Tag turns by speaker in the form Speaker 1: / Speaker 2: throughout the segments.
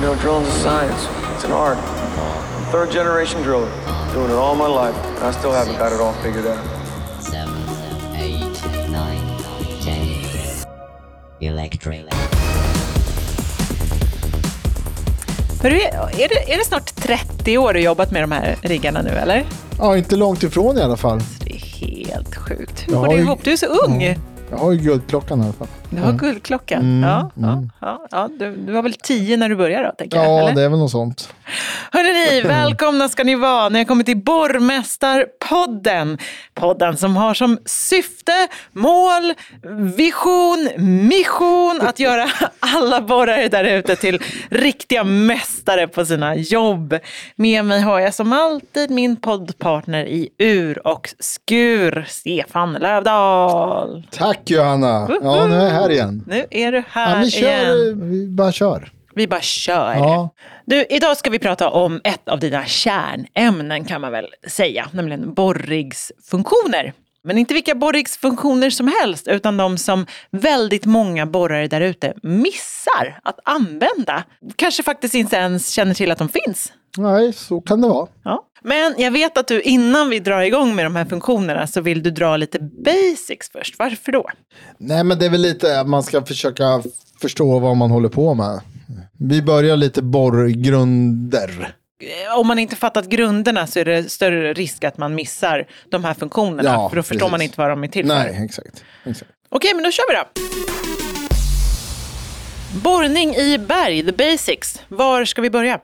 Speaker 1: You know, drilling's a science. It's an art. I'm third generation driller. Doing it all my life. And I still haven't got it all figured out.
Speaker 2: seven, eight, nine, ten. Electric.
Speaker 3: Hörru, är, det, är det snart 30 år du jobbat med de här riggarna nu eller?
Speaker 4: Ja, inte långt ifrån i alla fall.
Speaker 3: Det är helt sjukt. Hur går
Speaker 4: har
Speaker 3: det ihop? Du är så ung.
Speaker 4: Jag har ju guldklockan i alla fall.
Speaker 3: Du har guldklocka.
Speaker 4: Mm,
Speaker 3: ja, ja, ja, ja. Du, du var väl 10 när du började då, tänker jag?
Speaker 4: Ja,
Speaker 3: eller?
Speaker 4: det är väl något sånt.
Speaker 3: Hörrni, välkomna ska ni vara när jag kommer till Borgmästarpodden. Podden som har som syfte, mål, vision, mission att göra alla borrare där ute till riktiga mästare på sina jobb. Med mig har jag som alltid min poddpartner i ur och skur, Stefan Lövdahl.
Speaker 4: Tack Johanna! Ja, nu är jag här igen.
Speaker 3: Nu är du här
Speaker 4: Ja, vi, kör,
Speaker 3: igen.
Speaker 4: vi bara kör.
Speaker 3: Vi bara kör.
Speaker 4: Ja.
Speaker 3: Du, idag ska vi prata om ett av dina kärnämnen kan man väl säga, nämligen borrigsfunktioner. Men inte vilka borrigsfunktioner som helst, utan de som väldigt många borrare där ute missar att använda. Kanske faktiskt inte ens känner till att de finns.
Speaker 4: Nej, så kan det vara.
Speaker 3: Ja. Men jag vet att du innan vi drar igång med de här funktionerna så vill du dra lite basics först. Varför då?
Speaker 4: Nej, men det är väl lite att man ska försöka förstå vad man håller på med. Vi börjar lite borrgrunder.
Speaker 3: Eh, Om man inte fattat grunderna så är det större risk att man missar de här funktionerna.
Speaker 4: Ja,
Speaker 3: för då förstår
Speaker 4: precis.
Speaker 3: man inte vad de är till för.
Speaker 4: Nej, exakt. exakt.
Speaker 3: Okej, men då kör vi då. Borrning i berg, the basics. Var ska vi börja?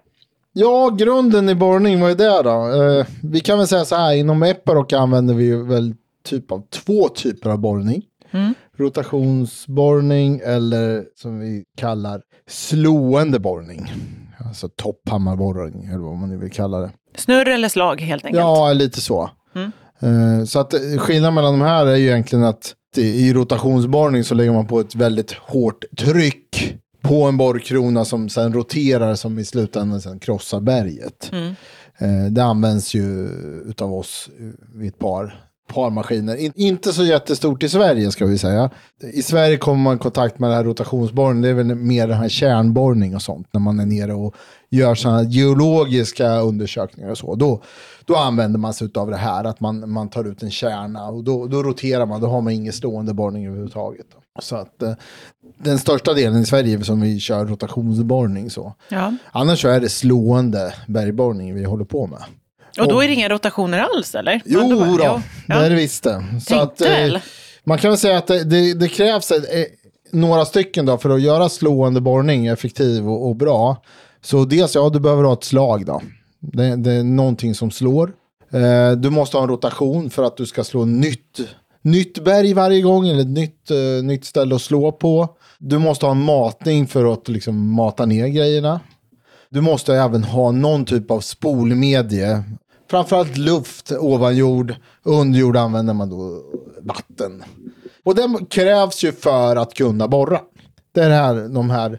Speaker 4: Ja, grunden i borrning, vad är det då? Eh, vi kan väl säga så här, inom Epiroc använder vi väl typ av två typer av borrning. Rotationsborrning eller som vi kallar slående borrning. Alltså topphammarborrning eller vad man nu vill kalla det.
Speaker 3: Snurr eller slag helt enkelt.
Speaker 4: Ja, lite så. Eh, Så att eh, skillnaden mellan de här är ju egentligen att i rotationsborrning så lägger man på ett väldigt hårt tryck på en borrkrona som sen roterar som i slutändan sen krossar berget. Eh, Det används ju utav oss vid ett par, par maskiner. In, inte så jättestort i Sverige ska vi säga. I Sverige kommer man i kontakt med det här rotationsborrning. Det är väl mer den här kärnborrning och sånt. När man är nere och gör sådana geologiska undersökningar och så. Då, då använder man sig av det här. Att man, man tar ut en kärna och då, då roterar man. Då har man ingen stående borrning överhuvudtaget. Så att eh, den största delen i Sverige som vi kör rotationsborrning så.
Speaker 3: Ja.
Speaker 4: Annars så är det slående bergborrning vi håller på med.
Speaker 3: Och då är det inga rotationer alls eller?
Speaker 4: Jo då,
Speaker 3: ja.
Speaker 4: det är det visst det. Så
Speaker 3: Tänkte
Speaker 4: eh, man kan väl säga att det, det, det krävs eh, några stycken då för att göra slående borrning effektiv och, och bra. Så dels, ja, du behöver ha ett slag då. Det, det är någonting som slår. Eh, du måste ha en rotation för att du ska slå nytt, nytt berg varje gång eller ett nytt, eh, nytt ställe att slå på. Du måste ha en matning för att liksom mata ner grejerna. Du måste även ha någon typ av spolmedie. Framförallt luft ovan jord. Under jord använder man då vatten. Och det krävs ju för att kunna borra. Det är här, de här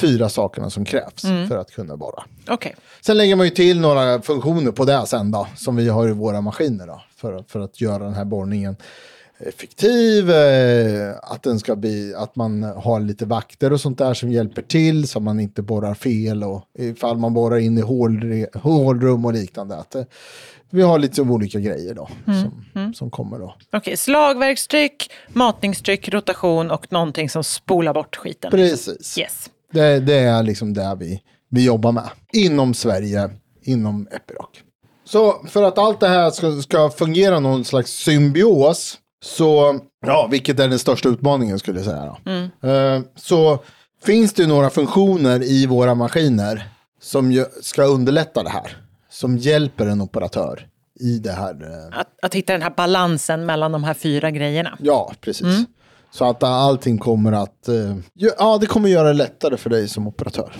Speaker 4: fyra sakerna som krävs för att kunna borra.
Speaker 3: Okej.
Speaker 4: Sen lägger man ju till några funktioner på det sen då, som vi har i våra maskiner då, för, för att göra den här borrningen effektiv, eh, att, den ska bli, att man har lite vakter och sånt där som hjälper till så man inte borrar fel och ifall man borrar in i hål, hålrum och liknande. Att, eh, vi har lite olika grejer då som, som kommer då.
Speaker 3: Okej, slagverkstryck, matningstryck, rotation och någonting som spolar bort skiten.
Speaker 4: Precis.
Speaker 3: Yes.
Speaker 4: Det, det är liksom det vi, vi jobbar med. Inom Sverige, inom Epiroc. Så för att allt det här ska, ska fungera någon slags symbios, så, ja, vilket är den största utmaningen skulle jag säga. Då. Eh, så finns det några funktioner i våra maskiner som ska underlätta det här. Som hjälper en operatör i det här. eh,
Speaker 3: Att, att hitta den här balansen mellan de här fyra grejerna.
Speaker 4: Ja, precis. Så att allting kommer att, eh, ja, det kommer göra det lättare för dig som operatör.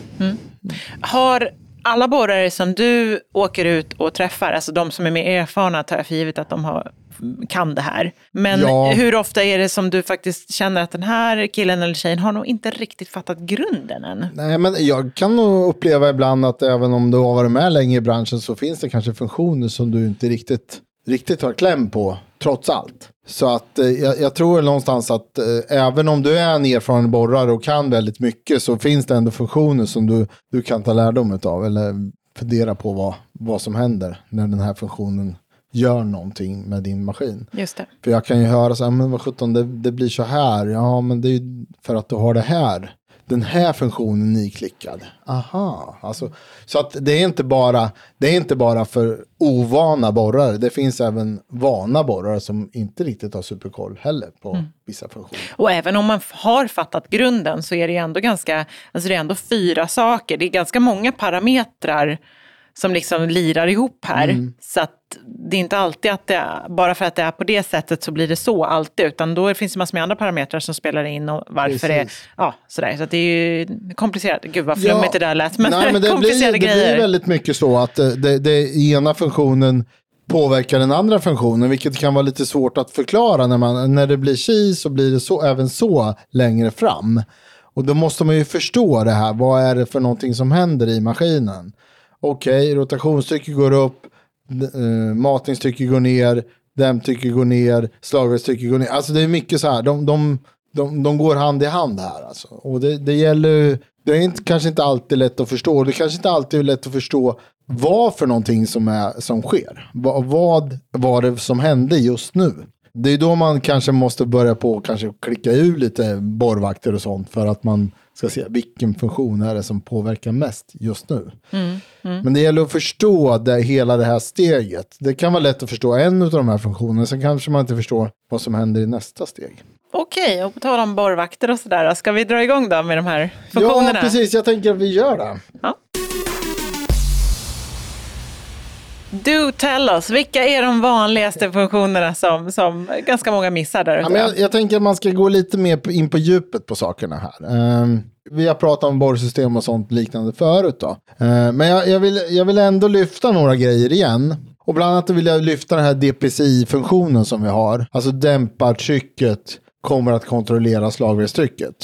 Speaker 3: Har alla borrare som du åker ut och träffar, alltså de som är mer erfarna, tar jag för givet att de har, kan det här. Men
Speaker 4: Ja.
Speaker 3: hur ofta är det som du faktiskt känner att den här killen eller tjejen har nog inte riktigt fattat grunden än?
Speaker 4: Nej, men jag kan nog uppleva ibland att även om du har varit med länge i branschen så finns det kanske funktioner som du inte riktigt riktigt har kläm på, trots allt. Så att eh, jag, jag tror någonstans att eh, även om du är en erfaren borrare och kan väldigt mycket så finns det ändå funktioner som du, du kan ta lärdom av eller fundera på vad, vad som händer när den här funktionen gör någonting med din maskin.
Speaker 3: Just det.
Speaker 4: För jag kan ju höra så här, men vad sjutton, det, det blir så här. Ja, men det är ju för att du har det här. Den här funktionen niklickad. Aha, alltså. Så att det är inte bara, det är inte bara för ovana borrare. Det finns även vana borrare som inte riktigt har superkoll heller på vissa funktioner.
Speaker 3: Och även om man har fattat grunden så är det ändå ganska, alltså det är ändå fyra saker. Det är ganska många parametrar som liksom lirar ihop här.
Speaker 4: Mm.
Speaker 3: Så att det är inte alltid att det, bara för att det är på det sättet så blir det så alltid, utan då finns det massor med andra parametrar som spelar in och varför det ja sådär. Så det är ju komplicerat. Gud vad flummigt det där lät, men,
Speaker 4: nej, men det, blir,
Speaker 3: komplicerade
Speaker 4: det
Speaker 3: grejer.
Speaker 4: blir väldigt mycket så att eh, det, det ena funktionen påverkar den andra funktionen, vilket kan vara lite svårt att förklara. När, man, när det blir chi så blir det så, även så längre fram. Och då måste man ju förstå det här. Vad är det för någonting som händer i maskinen? Okej, rotationstrycket går upp, eh, matningstrycket går ner, dämptrycket går ner, slagverkstrycket går ner. Alltså det är mycket så här, de, de, de, de går hand i hand här. Alltså. Och det, det gäller ju- det är inte, kanske inte alltid lätt att förstå. Det kanske inte alltid är lätt att förstå vad för någonting som, är, som sker. Va, vad var det som hände just nu? Det är då man kanske måste börja på kanske klicka ur lite borrvakter och sånt för att man ska se vilken funktion är det som påverkar mest just nu. Men det gäller att förstå det, hela det här steget. Det kan vara lätt att förstå en av de här funktionerna, sen kanske man inte förstår vad som händer i nästa steg.
Speaker 3: Okej, och på tal om borrvakter och sådär, ska vi dra igång då med de här funktionerna?
Speaker 4: Ja, precis. Jag tänker att vi gör det.
Speaker 3: Ja. Do tell us, vilka är de vanligaste funktionerna som, som ganska många missar där
Speaker 4: Ja, men jag, jag tänker att man ska gå lite mer in på djupet på sakerna här. Ehm, vi har pratat om borrsystem och sånt liknande förut. Då. Ehm, men jag, jag, vill, jag vill ändå lyfta några grejer igen. Och bland annat vill jag lyfta den här DPCI-funktionen som vi har. Alltså dämpartrycket kommer att kontrollera slagverkstrycket.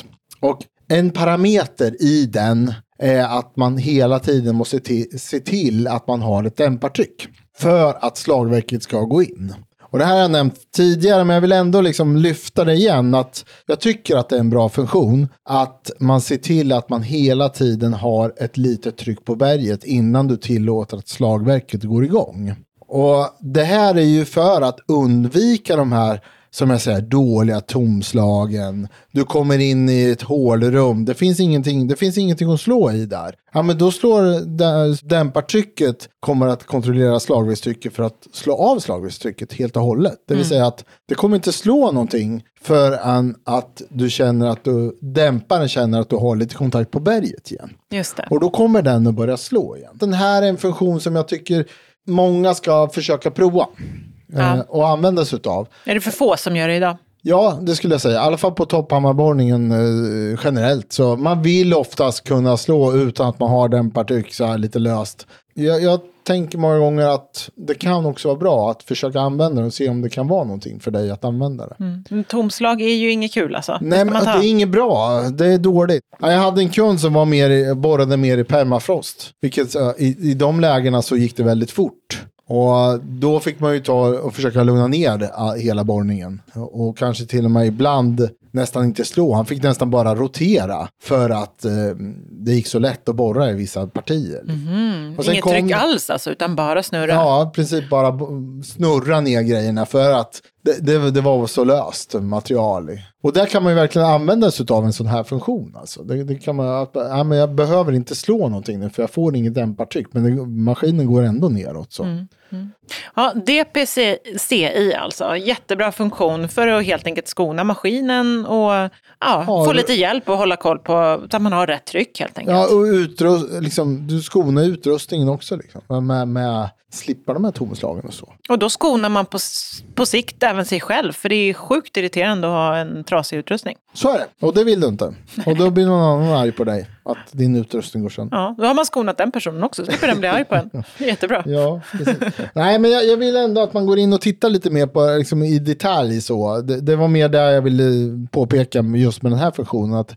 Speaker 4: Och en parameter i den är att man hela tiden måste se till att man har ett dämpartryck. För att slagverket ska gå in. Och det här har jag nämnt tidigare, men jag vill ändå liksom lyfta det igen. Att jag tycker att det är en bra funktion. Att man ser till att man hela tiden har ett litet tryck på berget innan du tillåter att slagverket går igång. Och det här är ju för att undvika de här som jag säger, dåliga tomslagen. Du kommer in i ett hålrum. Det finns ingenting, det finns ingenting att slå i där. Ja, men då slår dä- dämpartrycket kommer att kontrollera slagverkstrycket för att slå av slagverkstrycket helt och hållet. Det vill säga att det kommer inte slå någonting förrän att du känner att du, dämparen känner att du har lite kontakt på berget igen.
Speaker 3: Just det.
Speaker 4: Och då kommer den att börja slå igen. Den här är en funktion som jag tycker många ska försöka prova.
Speaker 3: Ja.
Speaker 4: Eh, och använda sig utav.
Speaker 3: Är det för få som gör det idag?
Speaker 4: Ja, det skulle jag säga. I alla fall på topphammarborrningen eh, generellt. Så man vill oftast kunna slå utan att man har så här lite löst. Jag, jag tänker många gånger att det kan också vara bra att försöka använda det och se om det kan vara någonting för dig att använda det.
Speaker 3: Mm. Tomslag är ju inget kul alltså.
Speaker 4: Nej, men det är inget bra. Det är dåligt. Ja, Jag hade en kund som var mer borrade mer i permafrost. Vilket eh, i, i de lägena så gick det väldigt fort. Och då fick man ju ta och försöka lugna ner ah, hela borrningen. Och, kanske till och med ibland nästan inte slå. Han fick nästan bara rotera för att eh, det gick så lätt att borra i vissa partier. Och sen
Speaker 3: Inget
Speaker 4: kom-
Speaker 3: tryck alls alltså, utan bara snurra.
Speaker 4: Ja, i princip bara snurra ner grejerna för att det, det, det var så löst material. Och där kan man ju verkligen använda sig av en sån här funktion. Alltså. Det, det kan man, att, ja, men jag behöver inte slå någonting nu för jag får inget dämpartryck. Men det, maskinen går ändå neråt. Så.
Speaker 3: Mm. Ja, DPCI alltså, jättebra funktion för att helt enkelt skona maskinen och ja,
Speaker 4: Ja,
Speaker 3: få lite hjälp och hålla koll på så att man har rätt tryck helt enkelt.
Speaker 4: Ja, och utrust, liksom, du skonar utrustningen också. Liksom, med, med slippa de här tomslagen och så.
Speaker 3: Och då skonar man på, på sikt även sig själv, för det är sjukt irriterande att ha en trasig utrustning.
Speaker 4: Så är det. Och det vill du inte. Och då blir någon annan arg på dig. Att din utrustning går sönder.
Speaker 3: Ja, då har man skonat den personen också, så slipper den bli arg på en. Det Jättebra.
Speaker 4: Ja, precis. Nej, men jag, jag vill ändå att man går in och tittar lite mer på liksom, i detalj. så. Det, det var mer där jag ville påpeka just med den här funktionen. Att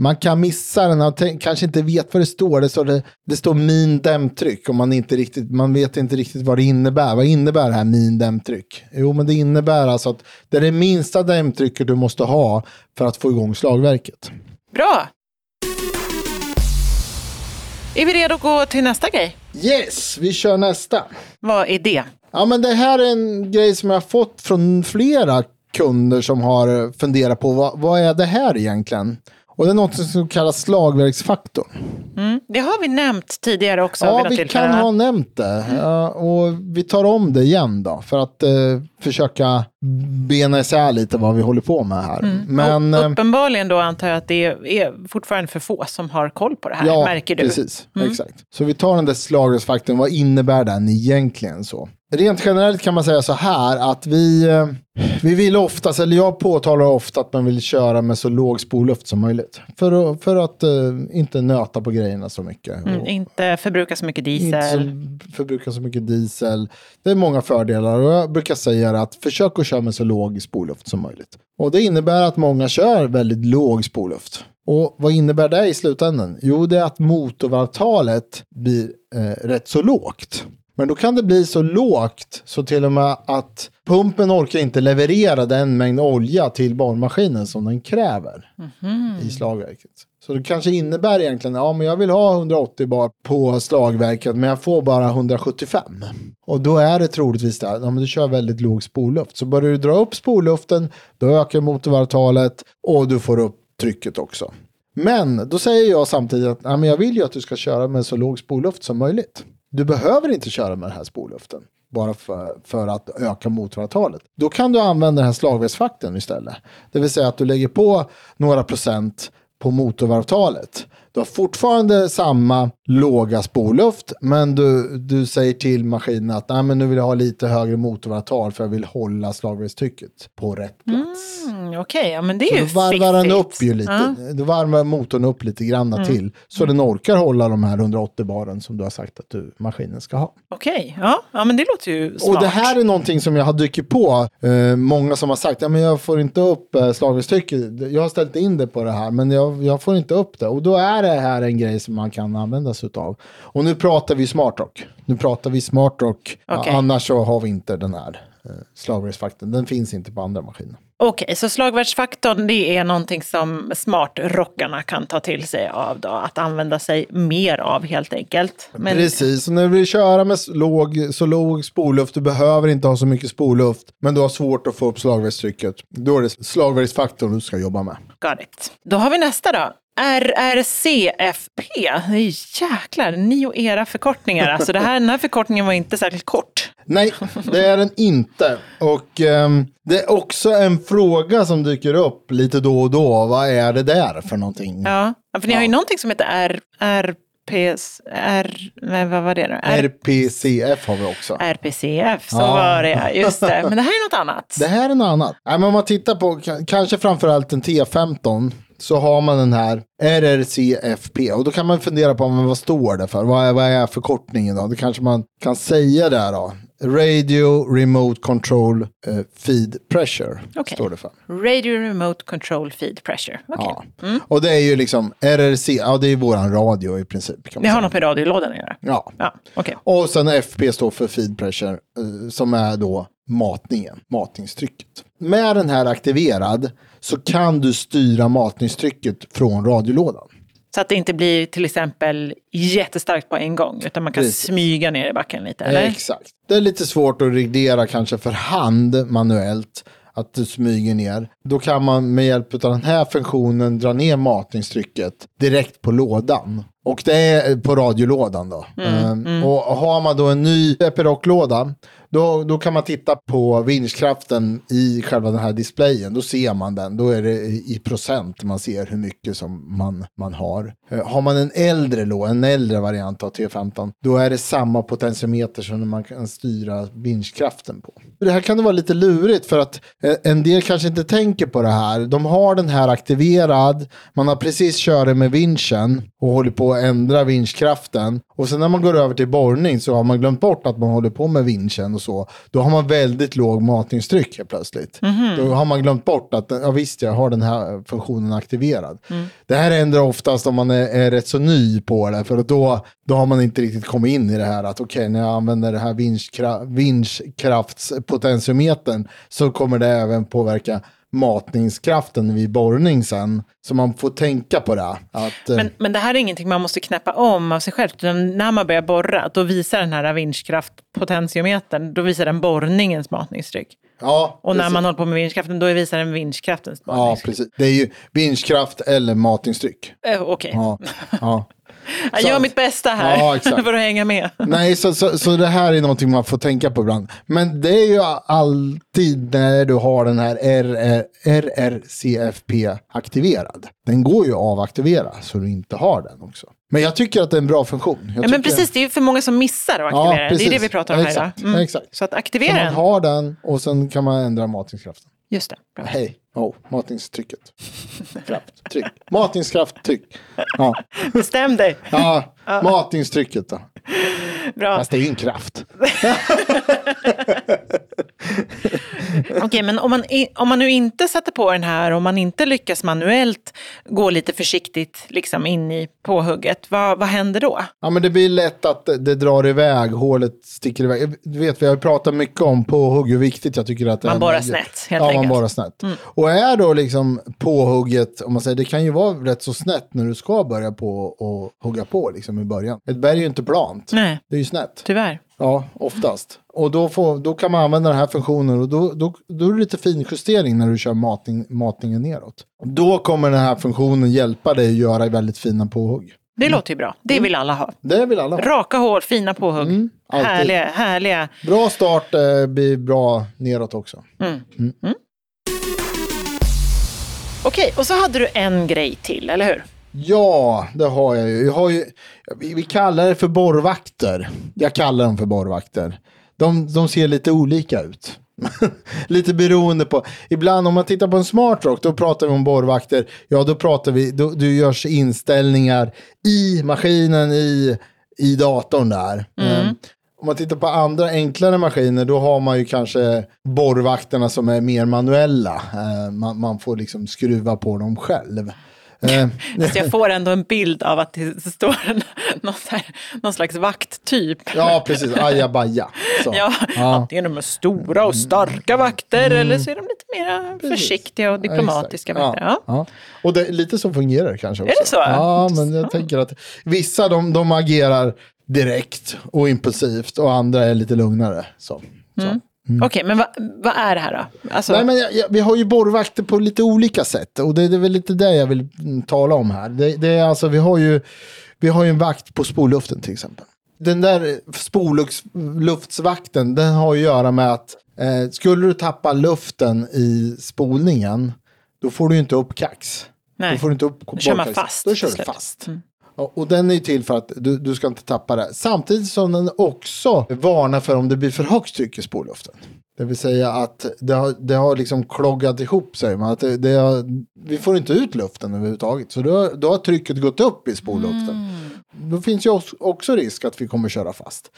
Speaker 4: man kan missa den och tänk, kanske inte vet vad det står. Det står, det, det står min dämptryck och man, inte riktigt, man vet inte riktigt vad det innebär. Vad innebär det här min dämptryck? Jo, men det innebär alltså att det är det minsta dämptrycket du måste ha för att få igång slagverket.
Speaker 3: Bra! Är vi redo att gå till nästa grej?
Speaker 4: Yes, vi kör nästa.
Speaker 3: Vad är det?
Speaker 4: Ja, men det här är en grej som jag har fått från flera kunder som har funderat på vad, vad är det här egentligen? Och det är något som kallas slagverksfaktorn.
Speaker 3: Mm. Det har vi nämnt tidigare också.
Speaker 4: Ja, vi
Speaker 3: tillfälle,
Speaker 4: kan ha nämnt det. Ja, och vi tar om det igen då, för att eh, försöka bena isär lite vad vi håller på med här. Men,
Speaker 3: Och
Speaker 4: eh,
Speaker 3: uppenbarligen då antar jag att det är fortfarande för få som har koll på det här, märker du?
Speaker 4: precis. Exakt. Så vi tar den där slagverksfaktorn, vad innebär den egentligen så? Rent generellt kan man säga så här att vi, eh, vi vill oftast, eller jag påtalar ofta att man vill köra med så låg spolluft som möjligt. För att, för att eh, inte nöta på grejerna så mycket.
Speaker 3: Mm, inte förbruka så mycket diesel.
Speaker 4: inte så, förbruka så mycket diesel. Det är många fördelar och jag brukar säga att försök att köra med så låg spolluft som möjligt. Och det innebär att många kör väldigt låg spolluft. Och vad innebär det i slutändan? Jo, det är att motorvarvtalet blir eh, rätt så lågt. Men då kan det bli så lågt så till och med att pumpen orkar inte leverera den mängd olja till barnmaskinen som den kräver i slagverket. Så det kanske innebär egentligen, ja men jag vill ha 180 bar på slagverket men jag får bara 175. Och då är det troligtvis det, ja men du kör väldigt låg spolluft. Så börjar du dra upp spolluften, då ökar motorvarvtalet och du får upp trycket också. Men då säger jag samtidigt att ja, men jag vill ju att du ska köra med så låg spolluft som möjligt. Du behöver inte köra med den här spolluften bara för, för att öka motorantalet. Då kan du använda den här slagvägsfaktorn istället. Det vill säga att du lägger på några procent på motorvarvtalet. Du har fortfarande samma låga spoluft, men du, du säger till maskinen att Nej, men nu vill jag ha lite högre motorvarvtal för jag vill hålla slagverkstrycket på rätt plats.
Speaker 3: Mm, Okej, ja men det är
Speaker 4: Så
Speaker 3: ju
Speaker 4: då varvar den upp ju lite.
Speaker 3: Mm.
Speaker 4: Då varvar motorn upp lite grann till. Så den orkar hålla de här 180 baren som du har sagt att du, maskinen ska ha.
Speaker 3: Okej, ja. ja men det låter ju smart.
Speaker 4: Och det här är någonting som jag har dykt på. Eh, många som har sagt, ja men jag får inte upp eh, slagverkstrycket. Jag har ställt in det på det här, men jag, jag får inte upp det. Och då är det här en grej som man kan använda sig av. Och nu pratar vi smartrock. Nu pratar vi smartrock.
Speaker 3: Okej.
Speaker 4: Annars så har vi inte den här eh, slagverksfaktorn. Den finns inte på andra maskiner.
Speaker 3: Okej, så slagvärdsfaktorn det är någonting som smartrockarna kan ta till sig av då, att använda sig mer av helt enkelt. Men,
Speaker 4: Precis, och när du vill köra med låg, så låg spoluft, du behöver inte ha så mycket spoluft, men du har svårt att få upp slagverkstrycket. Då är det slagverksfaktorn du ska jobba med.
Speaker 3: got it. Då har vi nästa då. RRCFP. Jäklar, ni och era förkortningar. Alltså det här, den här förkortningen var inte särskilt kort.
Speaker 4: Nej, det är den inte. Och ehm, det är också en fråga som dyker upp lite då och då. Vad är det där för någonting?
Speaker 3: Ja, för ni har ju någonting som heter R, RPS, R, vad var det då? R,
Speaker 4: RPCF har vi också.
Speaker 3: RPCF, så
Speaker 4: Ja.
Speaker 3: var det just det. Men det här är något annat.
Speaker 4: Det här är något annat. Nej, men om man tittar på kanske framförallt en T15 så har man den här RRCFP och då kan man fundera på men vad står det för? Vad är, vad är förkortningen då? Det kanske man kan säga där då. Radio Remote Control eh, Feed Pressure
Speaker 3: Okej.
Speaker 4: står det för.
Speaker 3: Radio Remote Control Feed Pressure. Okej.
Speaker 4: Ja. Och det är ju liksom RRC, ja det är våran radio i princip. Kan
Speaker 3: Det har något med radiolådan att göra?
Speaker 4: Ja.
Speaker 3: Ja, okej.
Speaker 4: Och sen FP står för feed pressure, eh, som är då matningen, matningstrycket. Med den här aktiverad så kan du styra matningstrycket från radiolådan.
Speaker 3: Så att det inte blir till exempel jättestarkt på en gång, utan man kan
Speaker 4: Precis.
Speaker 3: smyga ner i backen lite, eller?
Speaker 4: Exakt. Det är lite svårt att reglera kanske för hand manuellt att du smyger ner. Då kan man med hjälp av den här funktionen dra ner matningstrycket direkt på lådan. Och det är på radiolådan då. Ehm, Och har man då en ny Epiroc-låda, då, då kan man titta på vinstkraften i själva den här displayen. Då ser man den. Då är det i procent man ser hur mycket som man, man har. Eh, Har man en äldre lå, en äldre variant av T15, då är det samma potentiometer som man kan styra vinstkraften på. Det här kan det vara lite lurigt för att eh, en del kanske inte tänker på det här. De har den här aktiverad, man har precis kört med vinschen och håller på att ändra vinschkraften. Och sen när man går över till borrning så har man glömt bort att man håller på med vinschen och så. Då har man väldigt låg matningstryck helt plötsligt. Då har man glömt bort att ja, visst, jag har den här funktionen aktiverad. Det här händer oftast om man är, är rätt så ny på det. För då, då har man inte riktigt kommit in i det här att okej, när jag använder det här vinschkra, vinschkraftspotentiometern så kommer det även påverka matningskraften vid borrning sen. Så man får tänka på det. Att, eh,
Speaker 3: Men, men det här är ingenting man måste knäppa om av sig själv. Utan när man börjar borra, då visar den här vinschkraftpotentiometern, då visar den borrningens matningstryck.
Speaker 4: ja,
Speaker 3: Och när
Speaker 4: precis.
Speaker 3: man håller på med vinschkraften, då visar den vinschkraftens
Speaker 4: Ja,
Speaker 3: matningstryck.
Speaker 4: precis. Det är ju vinschkraft eller matningstryck.
Speaker 3: Eh, Okej,
Speaker 4: Ja, ja.
Speaker 3: jag gör mitt bästa här
Speaker 4: Ja, exakt.
Speaker 3: för att hänga med.
Speaker 4: Nej, så, så, så det här är någonting man får tänka på ibland. Men det är ju alltid när du har den här RR, RRCFP aktiverad. Den går ju att avaktivera så du inte har den också. Men jag tycker att det är en bra funktion. Jag
Speaker 3: Ja, men precis, det är ju för många som missar att
Speaker 4: Ja,
Speaker 3: aktivera den. Det är det vi pratar om här
Speaker 4: Exakt,
Speaker 3: idag. Mm.
Speaker 4: exakt.
Speaker 3: Så att
Speaker 4: Så
Speaker 3: aktivera
Speaker 4: man
Speaker 3: den.
Speaker 4: har den och sen kan man ändra matningskraften.
Speaker 3: Just det. Bra.
Speaker 4: Hej, oh, matningstrycket. Kraft, tryck. Matningskraft, tryck. Ja,
Speaker 3: Bestäm dig.
Speaker 4: ja matningstrycket då.
Speaker 3: Bra.
Speaker 4: Fast det är ju en kraft.
Speaker 3: Okej, men om man, om man nu inte sätter på den här, om man inte lyckas manuellt gå lite försiktigt liksom in i påhugget, vad, vad händer då?
Speaker 4: Ja men det blir lätt att det, drar iväg, hålet sticker iväg. Du vet, vi har pratat mycket om påhugg, hur viktigt jag tycker att det
Speaker 3: Man
Speaker 4: är.
Speaker 3: borrar snett, helt
Speaker 4: Ja,
Speaker 3: enkelt. Mm.
Speaker 4: man borrar snett. Och är då liksom påhugget, om man säger, det kan ju vara rätt så snett när du ska börja på och hugga på liksom i början. Ett berg är ju inte plant.
Speaker 3: Nej,
Speaker 4: Det är ju snett.
Speaker 3: tyvärr.
Speaker 4: Ja, oftast. Och då, får, då kan man använda den här funktionen och då, då, då är det lite finjustering när du kör matning, matningen neråt. Då kommer den här funktionen hjälpa dig att göra väldigt fina påhugg.
Speaker 3: Det låter ju bra. Det
Speaker 4: Mm.
Speaker 3: vill alla ha.
Speaker 4: Det vill alla ha.
Speaker 3: Raka hål, fina påhugg.
Speaker 4: Mm, alltid.
Speaker 3: härliga, härliga.
Speaker 4: Bra start eh, blir bra neråt också.
Speaker 3: Okej, och så hade du en grej till, eller hur?
Speaker 4: Ja, det har jag ju. Jag har ju vi, vi kallar det för borrvakter. Jag kallar dem för borrvakter. De, de ser lite olika ut. lite beroende på. Ibland om man tittar på en smart rock, då pratar vi om borrvakter. Ja, då pratar vi, då, då görs inställningar i maskinen, i, i datorn där. Eh, om man tittar på andra enklare maskiner, då har man ju kanske borrvakterna som är mer manuella. Eh, man, man får liksom skruva på dem själv.
Speaker 3: Alltså jag får ändå en bild av att det står en, någon, här, någon slags vakttyp.
Speaker 4: Ja, precis. Ajabaja. Så.
Speaker 3: Ja,
Speaker 4: Ja.
Speaker 3: antingen de är stora och starka vakter eller så är de lite mer försiktiga och diplomatiska vakter. Ja.
Speaker 4: Ja. Ja. Och det, lite så fungerar det kanske också.
Speaker 3: det så?
Speaker 4: Ja, men jag tänker att vissa de, de agerar direkt och impulsivt och andra är lite lugnare. Så. Så.
Speaker 3: Okej, men vad, vad är det här då? Alltså,
Speaker 4: Nej, men jag, jag, vi har ju borrvakter på lite olika sätt och det, det är väl lite det jag vill mm, tala om här. Det, det är alltså, vi har, ju, vi har ju en vakt på spolluften till exempel. Den där spolluftsvakten, den har att göra med att eh, skulle du tappa luften i spolningen, då får du inte upp kax.
Speaker 3: Nej.
Speaker 4: Då får du inte upp
Speaker 3: Då kör man fast
Speaker 4: Då kör du fast. Ja, Och den är ju till för att du, du ska inte tappa det. Samtidigt som den också varnar för om det blir för högt tryck i spolluften. Det vill säga att det har, det har liksom kloggat ihop säger man. Att det, det har, vi får inte ut luften överhuvudtaget. Så då, har- då har trycket gått upp i spolluften. Då finns ju också- risk att vi kommer köra fast.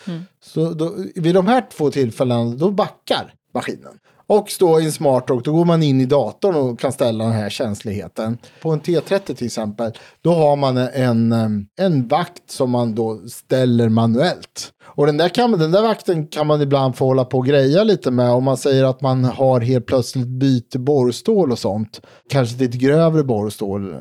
Speaker 4: Så då, vid de här två tillfällena då backar maskinen. Och stå i en smart rock, då går man in i datorn och kan ställa den här känsligheten. På en T30 till exempel, då har man en, en vakt som man då ställer manuellt. Och den där, kan, den där vakten kan man ibland få hålla på och greja lite med. Om man säger att man har helt plötsligt byter borrstål och sånt. Kanske till ett grövre borrstål. Eh,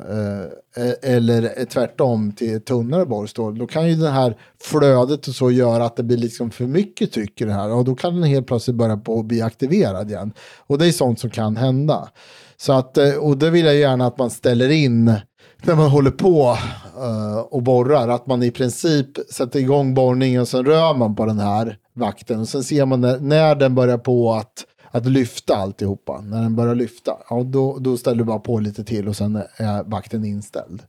Speaker 4: Eh, eller eh, tvärtom till tunnare borrstål. Då kan ju det här flödet och så göra att det blir liksom för mycket tryck i det här. Och då kan den helt plötsligt börja på att bli aktiverad igen. Och det är sånt som kan hända. Så att, eh, och det vill jag gärna att man ställer in när man håller på och borrar. Att man i princip sätter igång borrningen och sen rör man på den här vakten. Och sen ser man när, när den börjar på att, att lyfta alltihopa. När den börjar lyfta, ja, då, då ställer du bara på lite till och sen är vakten inställd.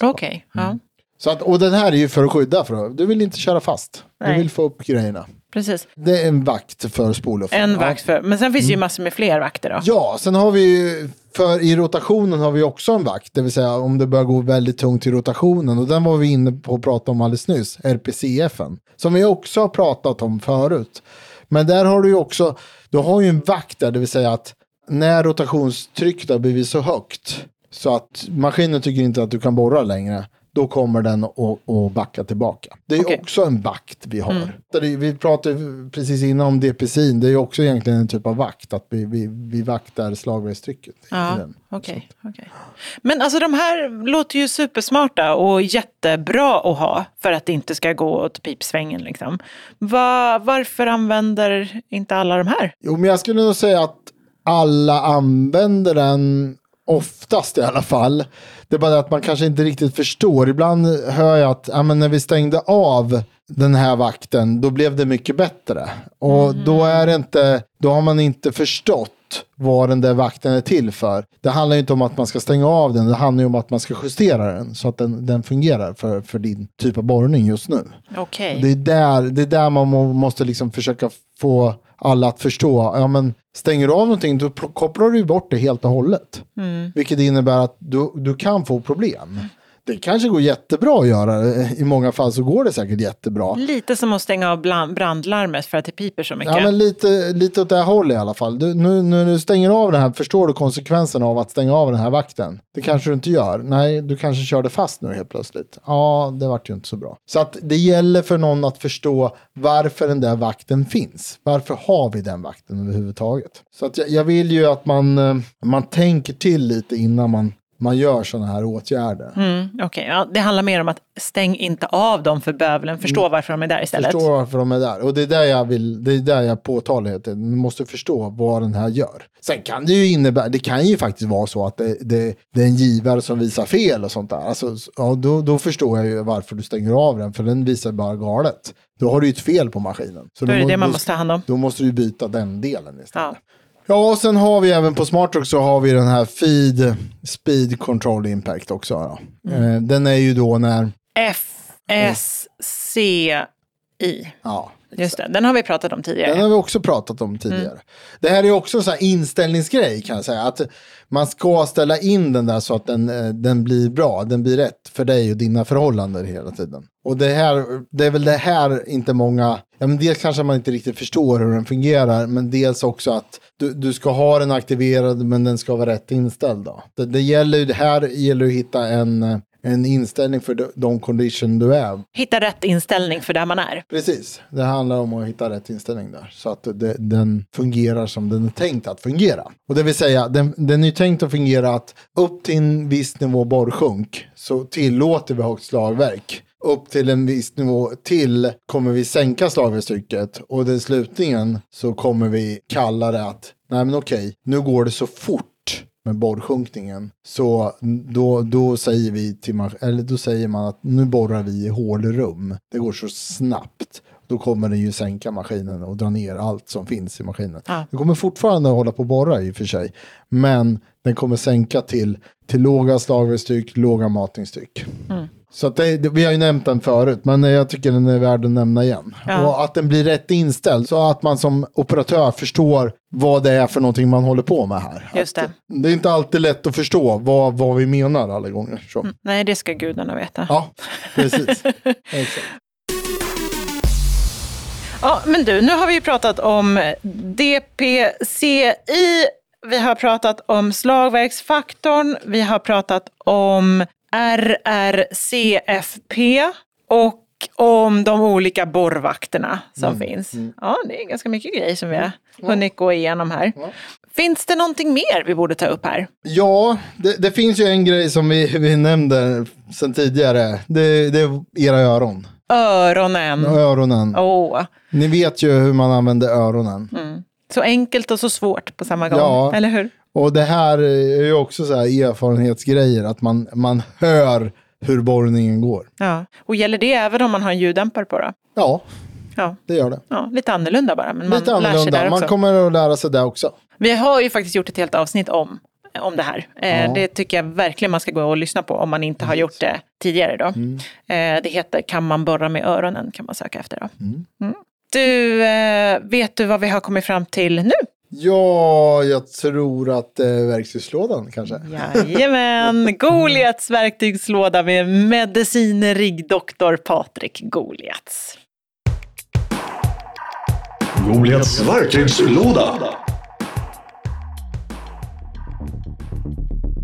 Speaker 3: Okej, ja.
Speaker 4: Så att, och den här är ju för att skydda. För du vill inte köra fast.
Speaker 3: Nej.
Speaker 4: Du vill få upp grejerna.
Speaker 3: precis.
Speaker 4: Det är en vakt för spoolluffen.
Speaker 3: En vakt för, men sen finns
Speaker 4: Mm.
Speaker 3: det ju massor med fler vakter då.
Speaker 4: Ja, sen har vi ju, för i rotationen har vi också en vakt, det vill säga om det börjar gå väldigt tungt i rotationen. Och den var vi inne på att prata om alldeles nyss, RPCFen. Som vi också har pratat om förut. Men där har du ju också, du har ju en vakt där, det vill säga att när rotationstrycket har blivit så högt så att maskinen tycker inte att du kan borra längre, då kommer den att backa tillbaka. Det är
Speaker 3: Okej.
Speaker 4: också en vakt vi har. Det- Vi pratade precis innan om DPCin, det är också egentligen en typ av vakt, att vi, vi, vi vaktar slagverkstrycket.
Speaker 3: Ja, okej. okej. Men alltså de här låter ju supersmarta och jättebra att ha för att det inte ska gå åt pipsvängen. Liksom. Va, varför använder inte alla de här?
Speaker 4: Jo, men jag skulle nog säga att alla använder den oftast i alla fall. Det är bara det att man kanske inte riktigt förstår. Ibland hör jag att ja, men när vi stängde av den här vakten, då blev det mycket bättre. Och då, är inte, då har man inte förstått vad den där vakten är till för. Det handlar ju inte om att man ska stänga av den, det handlar ju om att man ska justera den så att den, den fungerar för, för din typ av borrning just nu.
Speaker 3: Okej.
Speaker 4: Det är där, det är där man må, måste liksom försöka få alla att förstå. Ja, men stänger du av någonting då pl- kopplar du bort det helt och hållet. Vilket innebär att du, du kan få problem. Det kanske går jättebra att göra. I många fall så går det säkert jättebra.
Speaker 3: Lite som att stänga av brandlarmet för att det piper så mycket.
Speaker 4: Ja, men lite, lite åt det här hållet i alla fall. Du, nu, nu när du stänger av den här, förstår du konsekvenserna av att stänga av den här vakten? Det kanske du inte gör. Nej, du kanske körde fast nu helt plötsligt. Ja, det vart ju inte så bra. Så att det gäller för någon att förstå varför den där vakten finns. Varför har vi den vakten överhuvudtaget? Så att jag, jag vill ju att man, eh, man tänker till lite innan man, man gör sådana här åtgärder.
Speaker 3: Mm, Okej, ja, det handlar mer om att stäng inte av dem för bövelen. Förstå varför de är där istället.
Speaker 4: Förstår varför de är där. Och det är där jag vill, det är där jag påtalar det. Du måste förstå vad den här gör. Sen kan det ju innebära, det kan ju faktiskt vara så att det, det, det är en givare som visar fel och sånt där. Alltså, ja, då, då förstår jag ju varför du stänger av den, för den visar bara galet. Då har du ju ett fel på maskinen. Så
Speaker 3: Då är det det man måste ta hand om.
Speaker 4: Då måste du byta den delen istället.
Speaker 3: Ja.
Speaker 4: Ja, och sen har vi även på SmartRock så har vi den här Feed Speed Control Impact också. Då.
Speaker 3: Mm.
Speaker 4: Eh, den är ju då när,
Speaker 3: FSCI.
Speaker 4: ja,
Speaker 3: Just det, den har vi pratat om tidigare.
Speaker 4: Den har vi också pratat om tidigare. Det här är också en sån inställningsgrej kan jag säga. Att man ska ställa in den där så att den, eh, den blir bra. Den blir rätt för dig och dina förhållanden hela tiden. Och det här, det är väl det här inte många, ja men dels kanske man inte riktigt förstår hur den fungerar, men dels också att du, du ska ha den aktiverad men den ska vara rätt inställd då. Det, det gäller ju, det här gäller att hitta en, eh, en inställning för de, condition du är.
Speaker 3: Hitta rätt inställning för där man är.
Speaker 4: Precis, det handlar om att hitta rätt inställning där. Så att det, den fungerar som den är tänkt att fungera. Och det vill säga, den, den är tänkt att fungera att upp till en viss nivå borrsjunk så tillåter vi högt slagverk. Upp till en viss nivå till kommer vi sänka slagverkstrycket och den slutningen så kommer vi kalla det att nej men okej, nu går det så fort med borrsjunkningen. Så då, då, säger vi till man, eller då säger man att nu borrar vi i hålrum. Det går så snabbt. Då kommer den ju sänka maskinen och dra ner allt som finns i maskinen.
Speaker 3: Ja.
Speaker 4: Den kommer fortfarande hålla på att borra i och för sig. Men den kommer sänka till, till låga slagverkstryck, låga matningstryck. Så att det, det, vi har ju nämnt den förut, men jag tycker den är värd att nämna igen.
Speaker 3: Ja.
Speaker 4: Och att den blir rätt inställd, så att man som operatör förstår vad det är för någonting man håller på med här.
Speaker 3: Just det.
Speaker 4: Att, det är inte alltid lätt att förstå vad, vad vi menar alla gånger. Så.
Speaker 3: Nej, det ska gudarna veta.
Speaker 4: Ja, precis.
Speaker 3: Ja, men du, nu har vi ju pratat om DPCI, vi har pratat om slagverksfaktorn, vi har pratat om RRCFP och om de olika borrvakterna som finns. Ja, det är ganska mycket grejer som vi har hunnit gå igenom här. Finns det någonting mer vi borde ta upp här?
Speaker 4: Ja, det, det finns ju en grej som vi, vi nämnde sedan tidigare. Det, det är era öron.
Speaker 3: Öronen.
Speaker 4: Öronen.
Speaker 3: Åh,
Speaker 4: Ni vet ju hur man använder öronen.
Speaker 3: så enkelt och så svårt på samma gång,
Speaker 4: Ja.
Speaker 3: eller hur?
Speaker 4: Och det här är ju också så här erfarenhetsgrejer, att man, man hör hur borrningen går.
Speaker 3: Ja. Och gäller det även om man har en ljuddämpare på då?
Speaker 4: Ja,
Speaker 3: Ja.
Speaker 4: det gör det.
Speaker 3: Ja, lite annorlunda bara, men man
Speaker 4: Lite
Speaker 3: lär sig där
Speaker 4: annorlunda.
Speaker 3: också.
Speaker 4: Man kommer att lära sig det också.
Speaker 3: Vi har ju faktiskt gjort ett helt avsnitt om, om det här. Eh,
Speaker 4: Ja.
Speaker 3: Det tycker jag verkligen man ska gå och lyssna på om man inte har gjort det tidigare. Då.
Speaker 4: Mm.
Speaker 3: Eh, det heter Kan man borra med öronen? kan man söka efter. Då.
Speaker 4: Mm.
Speaker 3: Mm. Du, eh, vet du vad vi har kommit fram till nu?
Speaker 4: Ja, jag tror att eh, verktygslådan kanske.
Speaker 3: Jajamän, Goliats verktygslåda med medicinerig doktor Patrik Goliats.
Speaker 5: Goliats verktygslåda.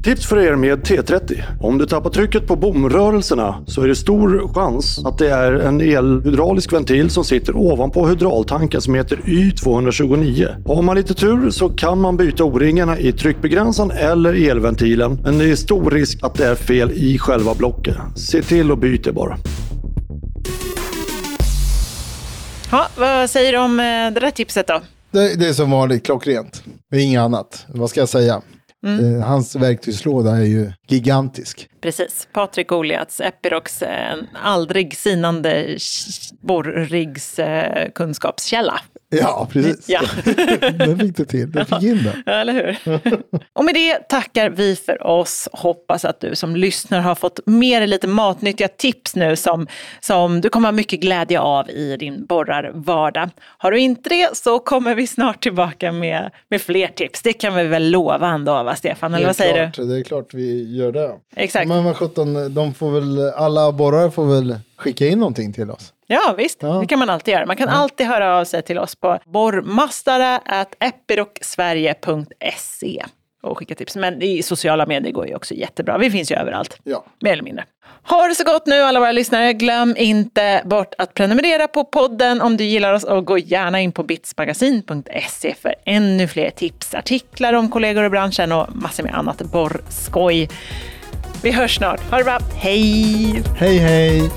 Speaker 5: Tips för er med T30. Om du tappar trycket på bomrörelserna så är det stor chans att det är en elhydraulisk ventil som sitter ovanpå hydraultanken som heter Y229. Har man lite tur så kan man byta O-ringarna i tryckbegränsaren eller elventilen, men det är stor risk att det är fel i själva blocket. Se till att byta bara.
Speaker 3: Ja, vad säger du om eh, det där tipset då?
Speaker 4: Det, det är som vanligt klockrent. Inget annat. Vad ska jag säga? Eh, hans verktygslåda är ju gigantisk.
Speaker 3: Precis, Patrik Goliats, Epirocs eh, aldrig sinande borriggs eh, kunskapskälla.
Speaker 4: Ja, precis.
Speaker 3: Ja.
Speaker 4: Den fick du till. Den fick in den.
Speaker 3: Ja, eller hur? Och med det tackar vi för oss. Hoppas att du som lyssnar har fått med dig lite matnyttiga tips nu som, som du kommer ha mycket glädje av i din borrarvardag. Har du inte det så kommer vi snart tillbaka med, med fler tips. Det kan vi väl lova ändå, va Stefan? Eller vad säger
Speaker 4: klart,
Speaker 3: du?
Speaker 4: Det är klart vi gör det.
Speaker 3: Exakt.
Speaker 4: Men vad sjutton, de får väl, alla borrare får väl skicka in någonting till oss.
Speaker 3: Ja, visst.
Speaker 4: Ja.
Speaker 3: Det kan man alltid göra. Man kan alltid höra av sig till oss på borrmastare.epirocsverige.se och skicka tips. Men i sociala medier går ju också jättebra. Vi finns ju överallt.
Speaker 4: Ja.
Speaker 3: Mer eller mindre. Ha det så gott nu alla våra lyssnare. Glöm inte bort att prenumerera på podden om du gillar oss och gå gärna in på bitsmagasin.se för ännu fler tips, artiklar om kollegor i branschen och massor med annat borrskoj. Vi hörs snart. Ha det bra. Hej!
Speaker 4: Hej hej!